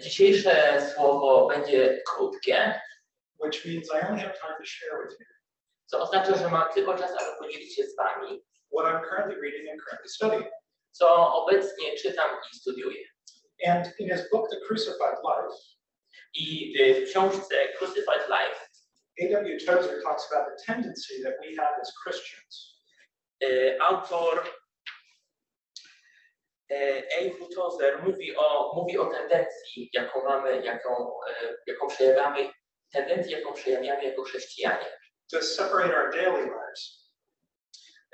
Dzisiejsze słowo będzie krótkie, which means I only have time to share with you co oznacza, że mam tylko czas, aby podzielić się z Wami, what I'm currently reading and currently studying. co obecnie czytam i studiuję. And in his book, The Crucified Life, I w książce Crucified Life A.W. Tozer talks about the tendency that we have as Christians y, autor y, A.W. Tozer mówi o, mówi o tendencji, jaką mamy, jaką, y, jaką przejawiamy, tendencji, jaką przejawiamy jako chrześcijanie, to separate our daily lives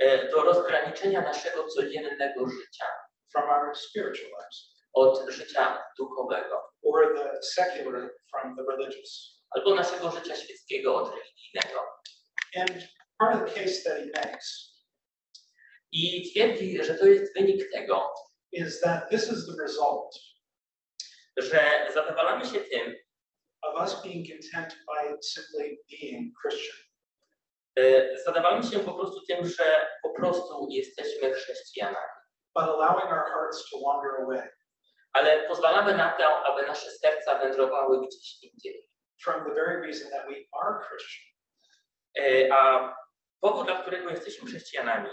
y, do rozgraniczenia naszego codziennego życia from our spiritual lives, od życia duchowego, or the secular from the religious. albo naszego życia świeckiego od religijnego. And part of the case that he makes I twierdzi, że to jest wynik tego, is that this is the result że zadowalamy się tym, of us being content by simply being Christian. y, zadowalamy się po prostu tym, że po prostu jesteśmy chrześcijanami. but allowing our hearts to wander away ale pozwalamy na to, aby nasze serca wędrowały gdzieś indziej. from the very reason that we are Christian. E, A powód, dla którego jesteśmy chrześcijanami,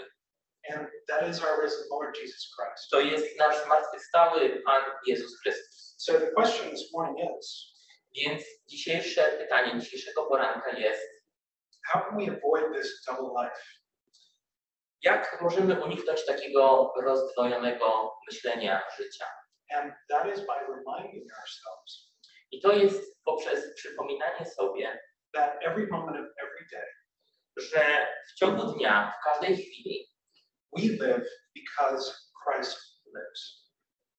And that is our risen Lord Jesus Christ. to jest nasz zmartwychwstały Pan Jezus Chrystus. So the question this morning is Więc dzisiejsze pytanie dzisiejszego poranka jest, how can we avoid this double life? jak możemy uniknąć takiego rozdwojonego myślenia życia? And that is by reminding ourselves I to jest poprzez przypominanie sobie, that every moment of every day że w ciągu dnia, w każdej chwili, we live because Christ lives.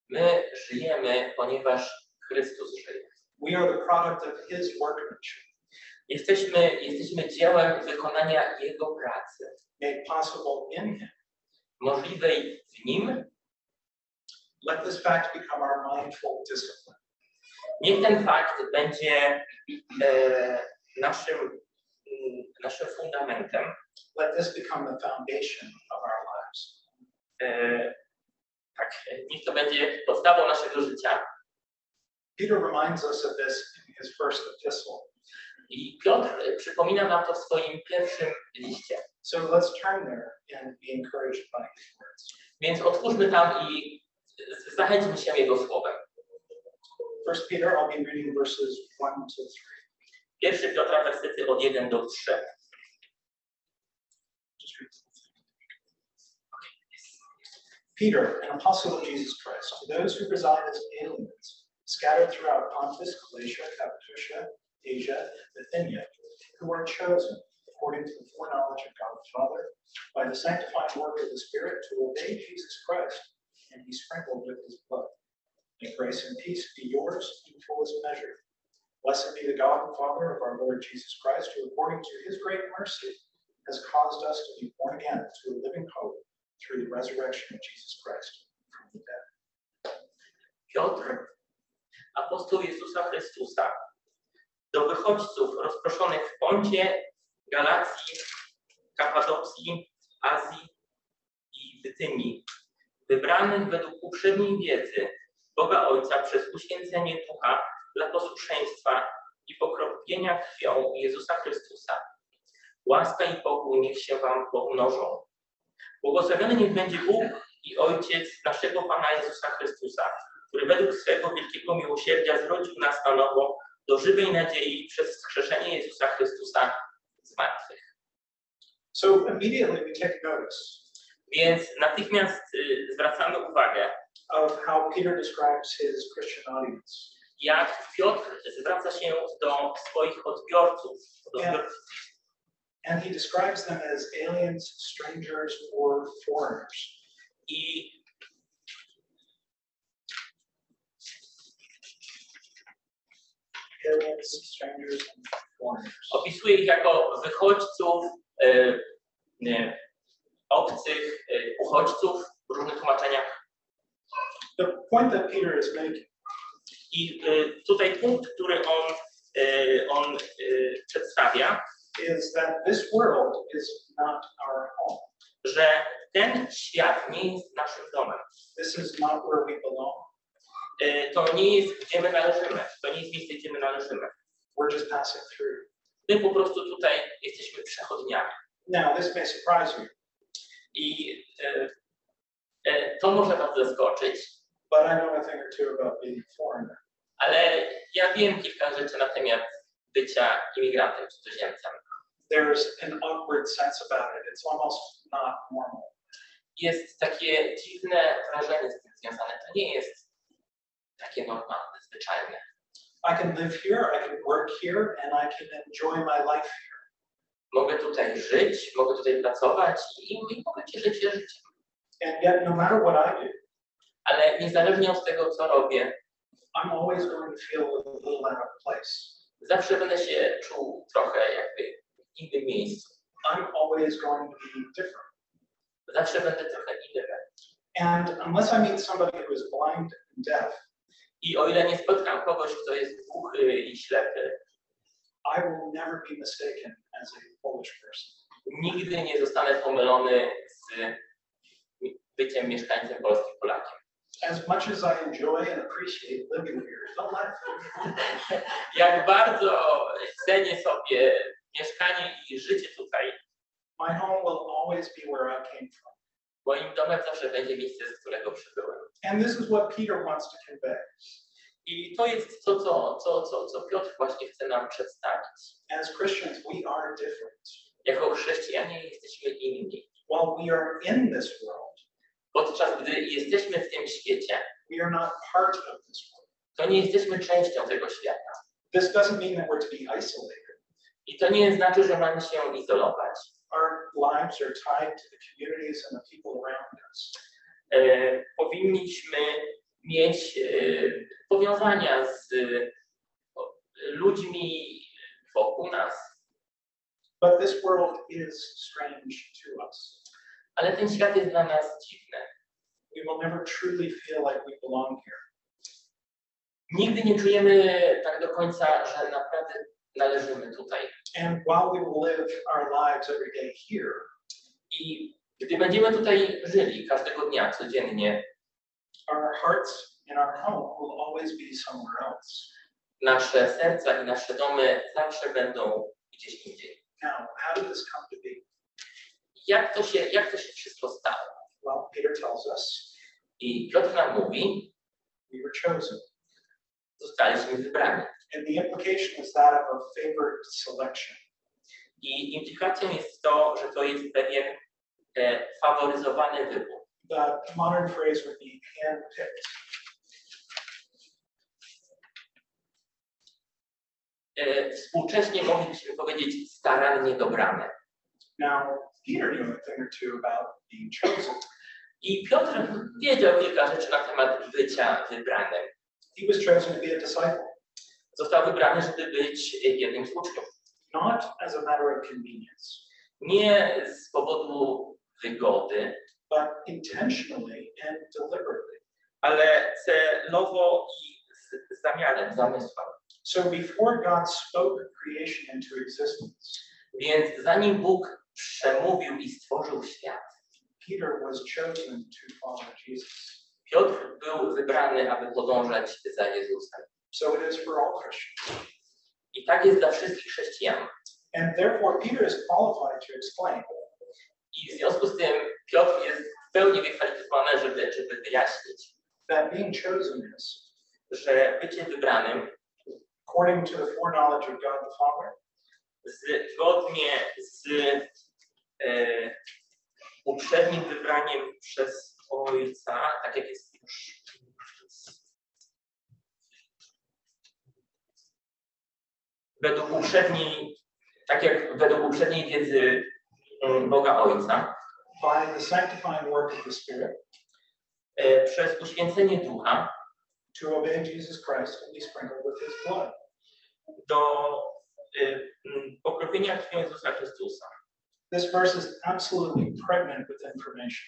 my żyjemy, ponieważ Chrystus żyje. We are the product of his workmanship, Jesteśmy, jesteśmy dziełem wykonania Jego pracy, made possible in him. możliwej w Nim. Let this fact become our mindful discipline. Niech ten fakt będzie e, naszym, mm, naszym fundamentem. Let this become the foundation of our tak, niech to będzie podstawą naszego życia. Peter reminds us of this in his first epistle. I Piotr przypomina nam to w swoim pierwszym liście. So let's turn there and be encouraged by his words. Więc otwórzmy tam i zachęćmy się Jego słowem. First Peter, I'll be reading verses one to three. Pierwszy Piotra, wersety od 1 do 3. Just read. Peter, an apostle of Jesus Christ, to those who reside as aliens, scattered throughout Pontus, Galatia, Cappadocia, Asia, Bithynia, who are chosen according to the foreknowledge of God the Father, by the sanctifying work of the Spirit, to obey Jesus Christ and be sprinkled with his blood. May grace and peace be yours in fullest measure. Blessed be the God and Father of our Lord Jesus Christ, who according to his great mercy has caused us to be born again to a living hope through the resurrection of Jesus Christ from the dead. Piotr, apostoł Jezusa Chrystusa, do wychodźców rozproszonych w Poncie, Galacji, Kapadocji, Azji i Bytynii, wybranych według uprzedniej wiedzy Boga Ojca przez uświęcenie ducha dla posłuszeństwa i pokropienia krwią Jezusa Chrystusa. Łaska i pokój niech się wam pomnożą. Błogosławiony niech będzie Bóg i Ojciec naszego Pana Jezusa Chrystusa, który według swego wielkiego miłosierdzia zrodził nas na nowo do żywej nadziei przez wskrzeszenie Jezusa Chrystusa z martwych. So immediately we take notice Więc natychmiast y, zwracamy uwagę, of how Peter describes his Christian audience. jak Piotr zwraca się do swoich odbiorców, do odbiorców And he describes them as aliens, strangers, or foreigners. i Aliens, strangers, and foreigners. opisuje ich jako wychodźców, y, y, obcych, y, uchodźców w różnych tłumaczeniach. The point that Peter is making I y, tutaj punkt, który on, on przedstawia, is that this world is not our home. że ten świat nie jest naszym domem. This is not where we belong. E, To nie jest, gdzie my należymy. To nie jest miejsce, gdzie my należymy. We're just passing through. My po prostu tutaj jesteśmy przechodniami. Now, this may surprise you, I e, e, to może Was zaskoczyć, but I know a thing or two about being foreigner. ale ja wiem kilka rzeczy na temat bycia imigrantem, cudzoziemcem. There's an awkward sense about it. It's almost not normal. Jest takie dziwne wrażenie z tym związane. To nie jest takie normalne, zwyczajne. I can live here, I can work here, and I can enjoy my life here. Mogę tutaj żyć, mogę tutaj pracować i, i mogę cieszyć się życiem. And yet, no matter what I do, Ale niezależnie od tego, co robię, I'm always going to feel a little out of place. zawsze będę się czuł trochę jakby innym miejscu. I'm always going to be different. Zawsze będę trochę inny. And unless I meet somebody who is blind and deaf, I o ile nie spotkam kogoś, kto jest głuchy i ślepy, I will never be mistaken as a Polish person. nigdy nie zostanę pomylony z byciem mieszkańcem Polski Polakiem. As much as I enjoy and appreciate living here, don't laugh. Jak bardzo cenię sobie mieszkanie i życie tutaj, My home will always be where I came from. moim domem zawsze będzie miejsce, z którego przybyłem. And this is what Peter wants to convey. I to jest to, co, co, co, co Piotr właśnie chce nam przedstawić. As Christians, we are different. Jako chrześcijanie jesteśmy inni. While we are in this world, Podczas gdy jesteśmy w tym świecie, we are not part of this world. to nie jesteśmy częścią tego świata. This doesn't mean that we're to be isolated. I to nie znaczy, że mamy się izolować. Our lives are tied to the communities and the people around us. E, powinniśmy mieć e, powiązania z e, ludźmi wokół nas, But this world is strange to us. ale ten świat jest dla nas dziwny. We will never truly feel like we belong here. Nigdy nie czujemy tak do końca, że naprawdę należymy tutaj. And while we will live our lives every day here, I gdy będziemy tutaj żyli każdego dnia, codziennie, our hearts and our home will always be somewhere else. nasze serca i nasze domy zawsze będą gdzieś indziej. Now, how did this come to be? Jak to się, jak to się wszystko stało? Well, Peter tells us I Piotr nam mówi, we were chosen. zostaliśmy wybrani. And the implication is that of a favored selection. I implikacją jest to, że to jest pewien e, faworyzowany wybór. The modern phrase would be handpicked. E, współcześnie moglibyśmy powiedzieć starannie dobrane. Now, Peter knew a thing or two about being chosen. I Piotr wiedział kilka rzeczy na temat bycia wybranym. He was chosen to be a disciple, Został wybrany, żeby być jednym z uczniów. not as a matter of convenience, Nie z powodu wygody, but intentionally and deliberately. ale celowo i z zamiarem, zamysłem. So before God spoke creation into existence, Więc zanim Bóg przemówił i stworzył świat, Peter was chosen to follow Jesus. Piotr był wybrany, aby podążać za Jezusem. So it is for all Christians. I tak jest dla wszystkich chrześcijan. And therefore, Peter is qualified to explain I w związku z tym Piotr jest w pełni wykwalifikowany, żeby, żeby wyjaśnić, that being chosen is, że bycie wybranym according to the foreknowledge of God the Father, zgodnie z e, uprzednim wybraniem przez Ojca, tak jak jest już według uprzedniej, tak jak według uprzedniej wiedzy mm, Boga Ojca, by the sanctifying work of the Spirit, e, przez uświęcenie Ducha to obey Jesus Christ and be sprinkled with his blood. do e, mm, pokropienia krwią Jezusa Chrystusa. This verse is absolutely pregnant with information,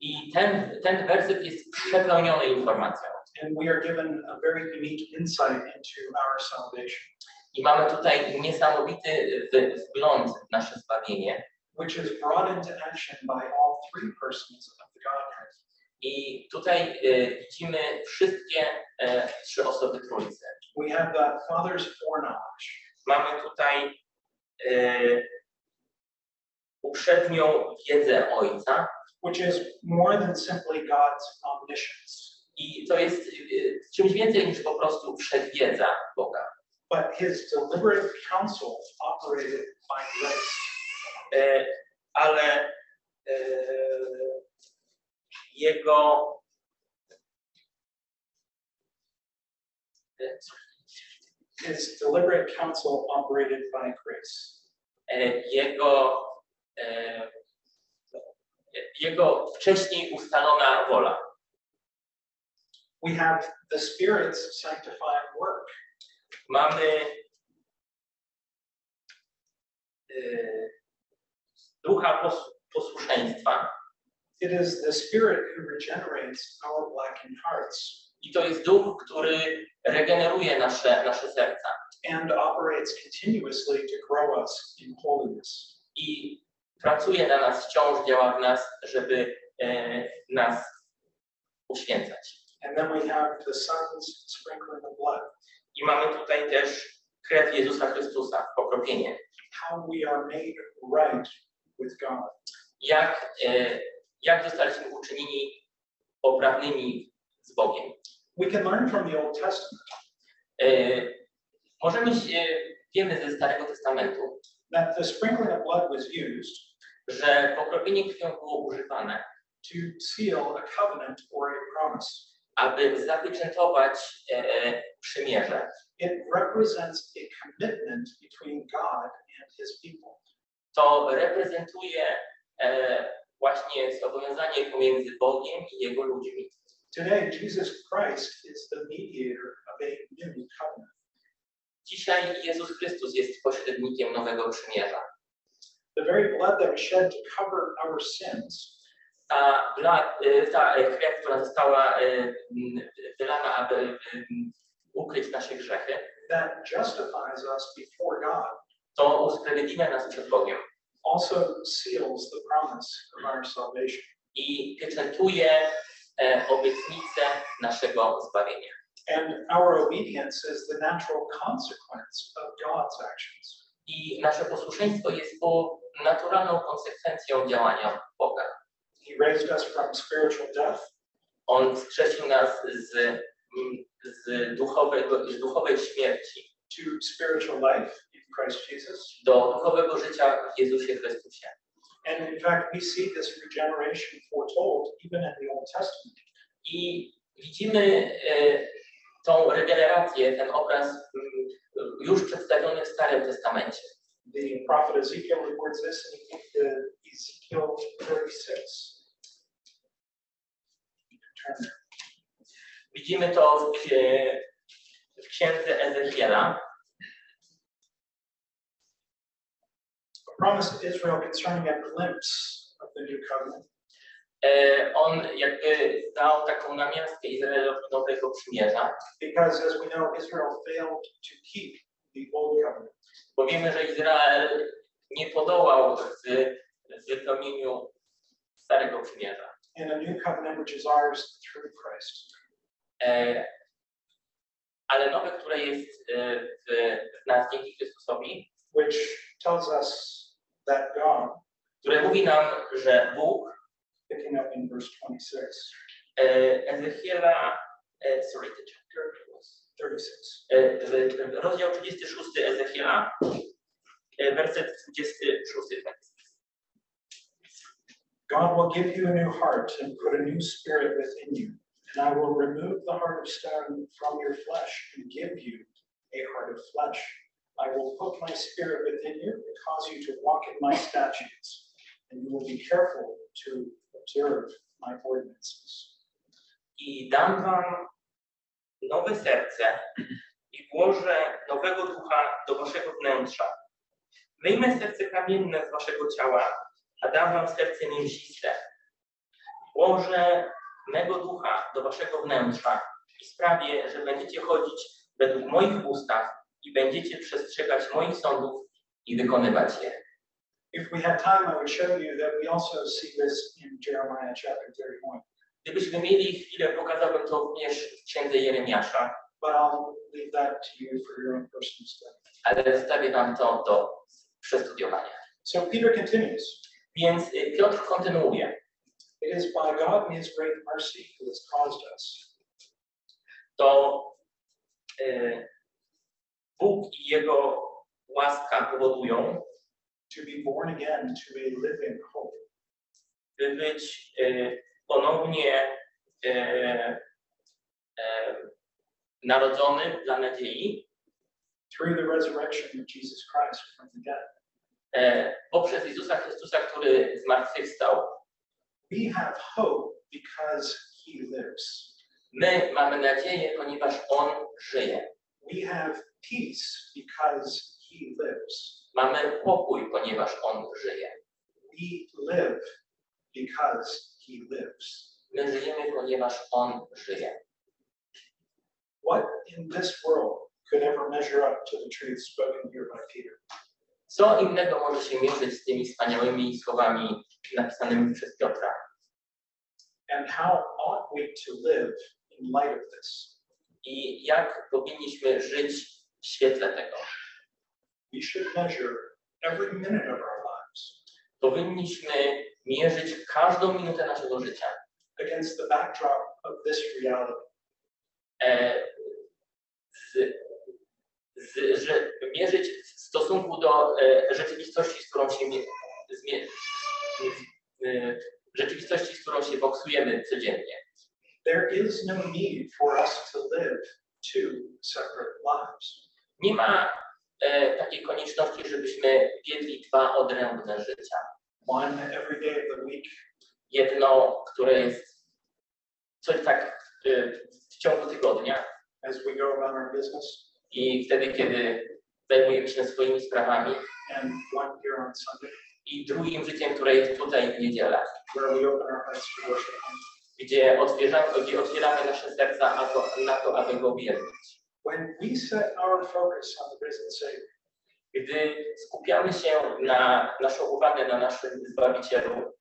I ten, ten werset jest przepełniony informacją. and we are given a very unique insight into our salvation. I mamy tutaj niesamowity wgląd w nasze zbawienie. which is brought into action by all three persons of the Godhead. I tutaj e, widzimy wszystkie e, trzy osoby Trójcy. We have the Father's foreknowledge, Mamy tutaj e, uprzednią wiedzę Ojca which is more than simply God's omniscience, i to jest e, czymś więcej niż po prostu wszechwiedza Boga. But his deliberate counsel operated by grace. E, eh, ale e, jego His deliberate counsel operated by grace. e, eh, jego e, jego wcześniej ustalona wola. We have the Spirit's sanctifying Mamy e, ducha pos, posłuszeństwa It is the Spirit who regenerates our blackened hearts i to jest duch, który regeneruje nasze, nasze serca and operates continuously to grow us in holiness. i pracuje na nas wciąż, działa w nas, żeby e, nas uświęcać. And then we have the Son's sprinkling of blood, I mamy tutaj też krew Jezusa Chrystusa, pokropienie. how we are made right with God. Jak, e, jak zostaliśmy uczynieni poprawnymi z Bogiem. We can learn from the Old Testament E, możemy się, wiemy ze Starego Testamentu, that the sprinkling of blood was used że pokropienie krwią było używane, to seal a covenant or a promise. aby zapieczętować e, przymierze. It represents a commitment between God and his people. To reprezentuje e, właśnie zobowiązanie pomiędzy Bogiem i Jego ludźmi. Today, Jesus Christ is the mediator of a new covenant. Dzisiaj Jezus Chrystus jest pośrednikiem nowego przymierza. The very blood that was shed to cover our sins Ta, bla, e, ta e, krew, która została e, wylana, aby ukryć nasze grzechy, that justifies us before God to usprawiedliwia nas przed Bogiem also seals the promise of our salvation. i pieczętuje e, obietnicę naszego zbawienia. And our obedience is the natural consequence of God's actions. I nasze posłuszeństwo jest po naturalną konsekwencją działania Boga. He raised us from spiritual death On skrzesił nas z, z, duchowego, z duchowej śmierci to spiritual life in Christ Jesus. do duchowego życia w Jezusie Chrystusie. And in fact, we see this regeneration foretold even in the Old Testament. I widzimy e, tą regenerację, ten obraz mm, już przedstawiony w Starym Testamencie. The prophet Ezekiel records this in Ezekiel 36. Widzimy to w, w księdze Ezechiela. Promise to Israel concerning a glimpse of the new covenant. E, On jakby dał taką namiastkę Izraelowi nowego przymierza, Because as we know, Israel failed to keep the old covenant. bo wiemy, że Izrael nie podołał w w wypełnieniu Starego Przymierza. And a new covenant which is ours through Christ. E, Ale nowe, które jest e, w, nas dzięki Chrystusowi, which tells us that God, które mówi nam, że Bóg, picking up in verse 26, e, Ezechiela, sorry, the chapter was, 36, e, w- w- rozdział 36 Ezechiela, werset 26. tak jest. God will give you a new heart and put a new spirit within you. And I will remove the heart of stone from your flesh and give you a heart of flesh. I will put my spirit within you and cause you to walk in my statutes. And you will be careful to observe my ordinances. I dam wam nowe serce i włożę nowego ducha do waszego wnętrza. Wyjmę serce kamienne z waszego ciała, a dam wam serce mięsiste. Włożę mego ducha do waszego wnętrza i sprawię, że będziecie chodzić według moich ustaw i będziecie przestrzegać moich sądów i wykonywać je. If we had time, I would show you that we also see this in Jeremiah chapter 31. Gdybyśmy mieli chwilę, pokazałbym to również w księdze Jeremiasza, But I'll leave that to you for your own personal study. ale zostawię wam to do przestudiowania. So Peter continues. Więc y, Piotr kontynuuje. It is by God and his great mercy who has caused us, To y, Bóg i Jego łaska powodują, to be born again to a living hope by być y, ponownie y, y, narodzonym dla nadziei through the resurrection of Jesus Christ from the dead. e, poprzez Jezusa Chrystusa, który zmartwychwstał. We have hope because he lives. My mamy nadzieję, ponieważ On żyje. We have peace because he lives. Mamy pokój, ponieważ On żyje. We live because he lives. My żyjemy, ponieważ On żyje. What in this world could ever measure up to the truth spoken here by Peter? Co innego może się mierzyć z tymi wspaniałymi słowami napisanymi przez Piotra? And how ought we to live in light of this? I jak powinniśmy żyć w świetle tego? We should measure every minute of our lives Powinniśmy mierzyć każdą minutę naszego życia against the backdrop of this reality. e, z, z, że mierzyć w stosunku do e, rzeczywistości, z którą się mie, zmie, e, rzeczywistości, z którą się boksujemy codziennie. There is no need for us to live two separate lives. Nie ma e, takiej konieczności, żebyśmy wiedli dwa odrębne życia. One every day of the week, Jedno, które jest coś tak e, w ciągu tygodnia as we go about our business, i wtedy, kiedy zajmujemy się swoimi sprawami and one here on Sunday, i drugim życiem, które jest tutaj w niedzielę, gdzie otwieramy, gdzie otwieramy nasze serca na to, na to, aby Go Savior, Gdy skupiamy się na naszą uwagę na naszym Zbawicielu,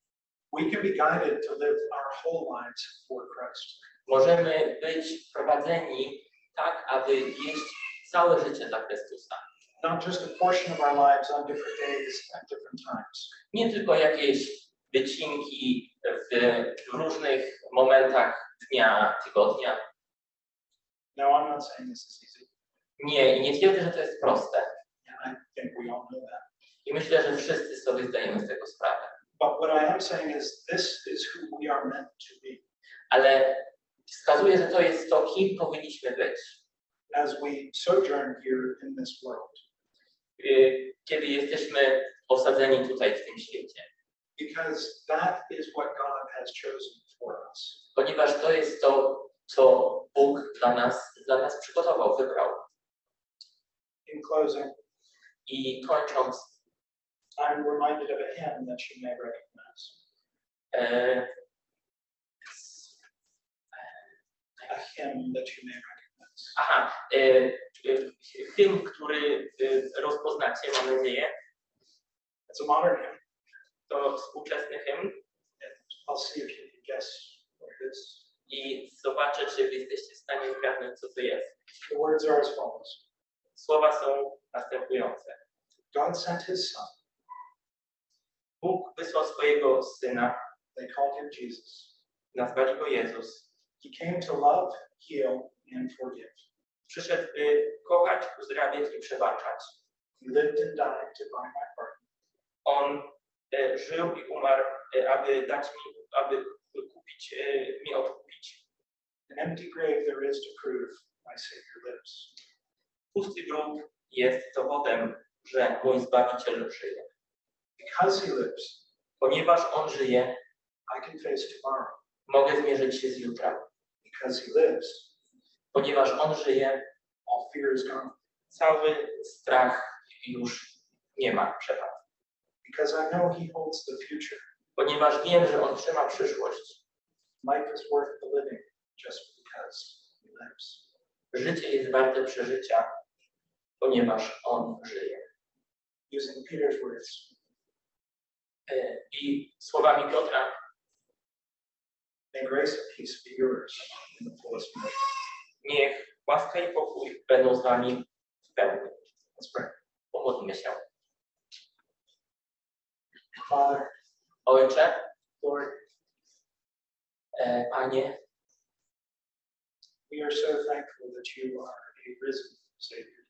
we can be guided to live our whole lives for Christ. możemy być prowadzeni tak, aby jeść całe życie dla Chrystusa. Not just a portion of our lives on different days at different times. Nie tylko jakieś wycinki w, w różnych momentach dnia, tygodnia. No, I'm not saying this is easy. Nie, i nie twierdzę, że to jest proste. And I think we all know that. I myślę, że wszyscy sobie zdajemy z tego sprawę. But what I am saying is this is who we are meant to be Ale wskazuje, że to jest to, kim powinniśmy być. as we sojourn here in this world. Y, kiedy jesteśmy osadzeni tutaj w tym świecie. Because that is what God has chosen for us. Ponieważ to jest to, co Bóg dla nas, dla nas przygotował, wybrał. In closing, I kończąc, I'm reminded of a hymn that you may recognize. e, A hymn that you may recognize. aha, e, hymn, który e, rozpoznacie, mam nadzieję, It's a modern hymn. to współczesny hymn I'll see if you can guess what it is. i zobaczę, czy wy jesteście w stanie zgadnąć, co to jest. The words are as follows Słowa są następujące. God sent his son, Bóg wysłał swojego Syna, they called him Jesus. nazwali go Jezus. He came to love, heal, and forgive. Przyszedł, by kochać, uzdrawiać i przebaczać. He lived and died to buy my pardon. On e, żył i umarł, e, aby dać mi, aby kupić, e, mi odkupić. An empty grave there is to prove my Savior lives. Pusty grób jest dowodem, że mój Zbawiciel żyje. Because he lives, Ponieważ On żyje, I can face tomorrow. mogę zmierzyć się z jutra. Because he lives, Ponieważ On żyje, all fear is gone. cały strach już nie ma przepadł. Because I know he holds the future. Ponieważ wiem, że On trzyma przyszłość. Life is worth the living just because he lives. Życie jest warte przeżycia, ponieważ On żyje. Using Peter's words, E, I słowami Piotra, May grace and peace be yours in the fullest measure. Niech łaska i pokój będą z wami w pełni. Pomódlmy się. Father, Ojcze, Lord, e, Panie, we are so thankful that you are a risen Savior.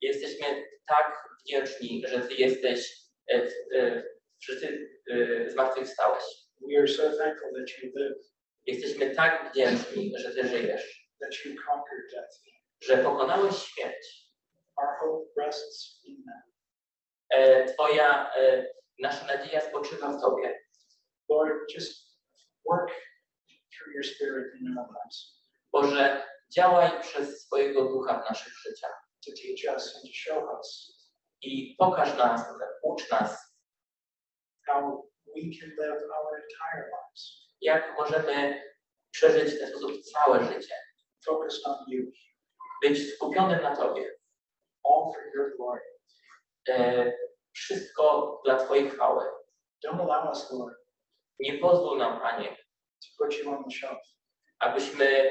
jesteśmy tak wdzięczni, że Ty jesteś, e, e, że Ty e, zmartwychwstałeś. We are so thankful that you live, Jesteśmy tak wdzięczni, że Ty żyjesz, that you conquered death. że pokonałeś śmierć. Our hope rests in that. E, Twoja, e, nasza nadzieja spoczywa w Tobie. Lord, just work through your Spirit in our lives Boże, działaj przez swojego ducha w naszych życiach to teach us and to show us i pokaż nas, ucz nas, how we can live our entire lives jak możemy przeżyć w ten sposób całe życie. Focused on you, Być skupionym na Tobie. all for your glory. E, Wszystko dla Twojej chwały. Don't allow us, Lord, Nie pozwól nam, Panie, to put you on the shelf, abyśmy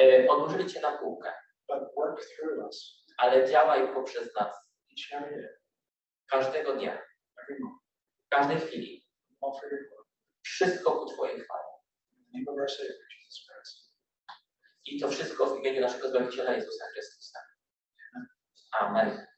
e, odłożyli Cię na półkę, but work through us ale działaj poprzez nas each and every day, każdego dnia, every moment, w każdej chwili. all for your glory. Wszystko ku Twojej chwale. In the name of our Savior. I to wszystko w imieniu naszego Zbawiciela Jezusa Chrystusa. Amen.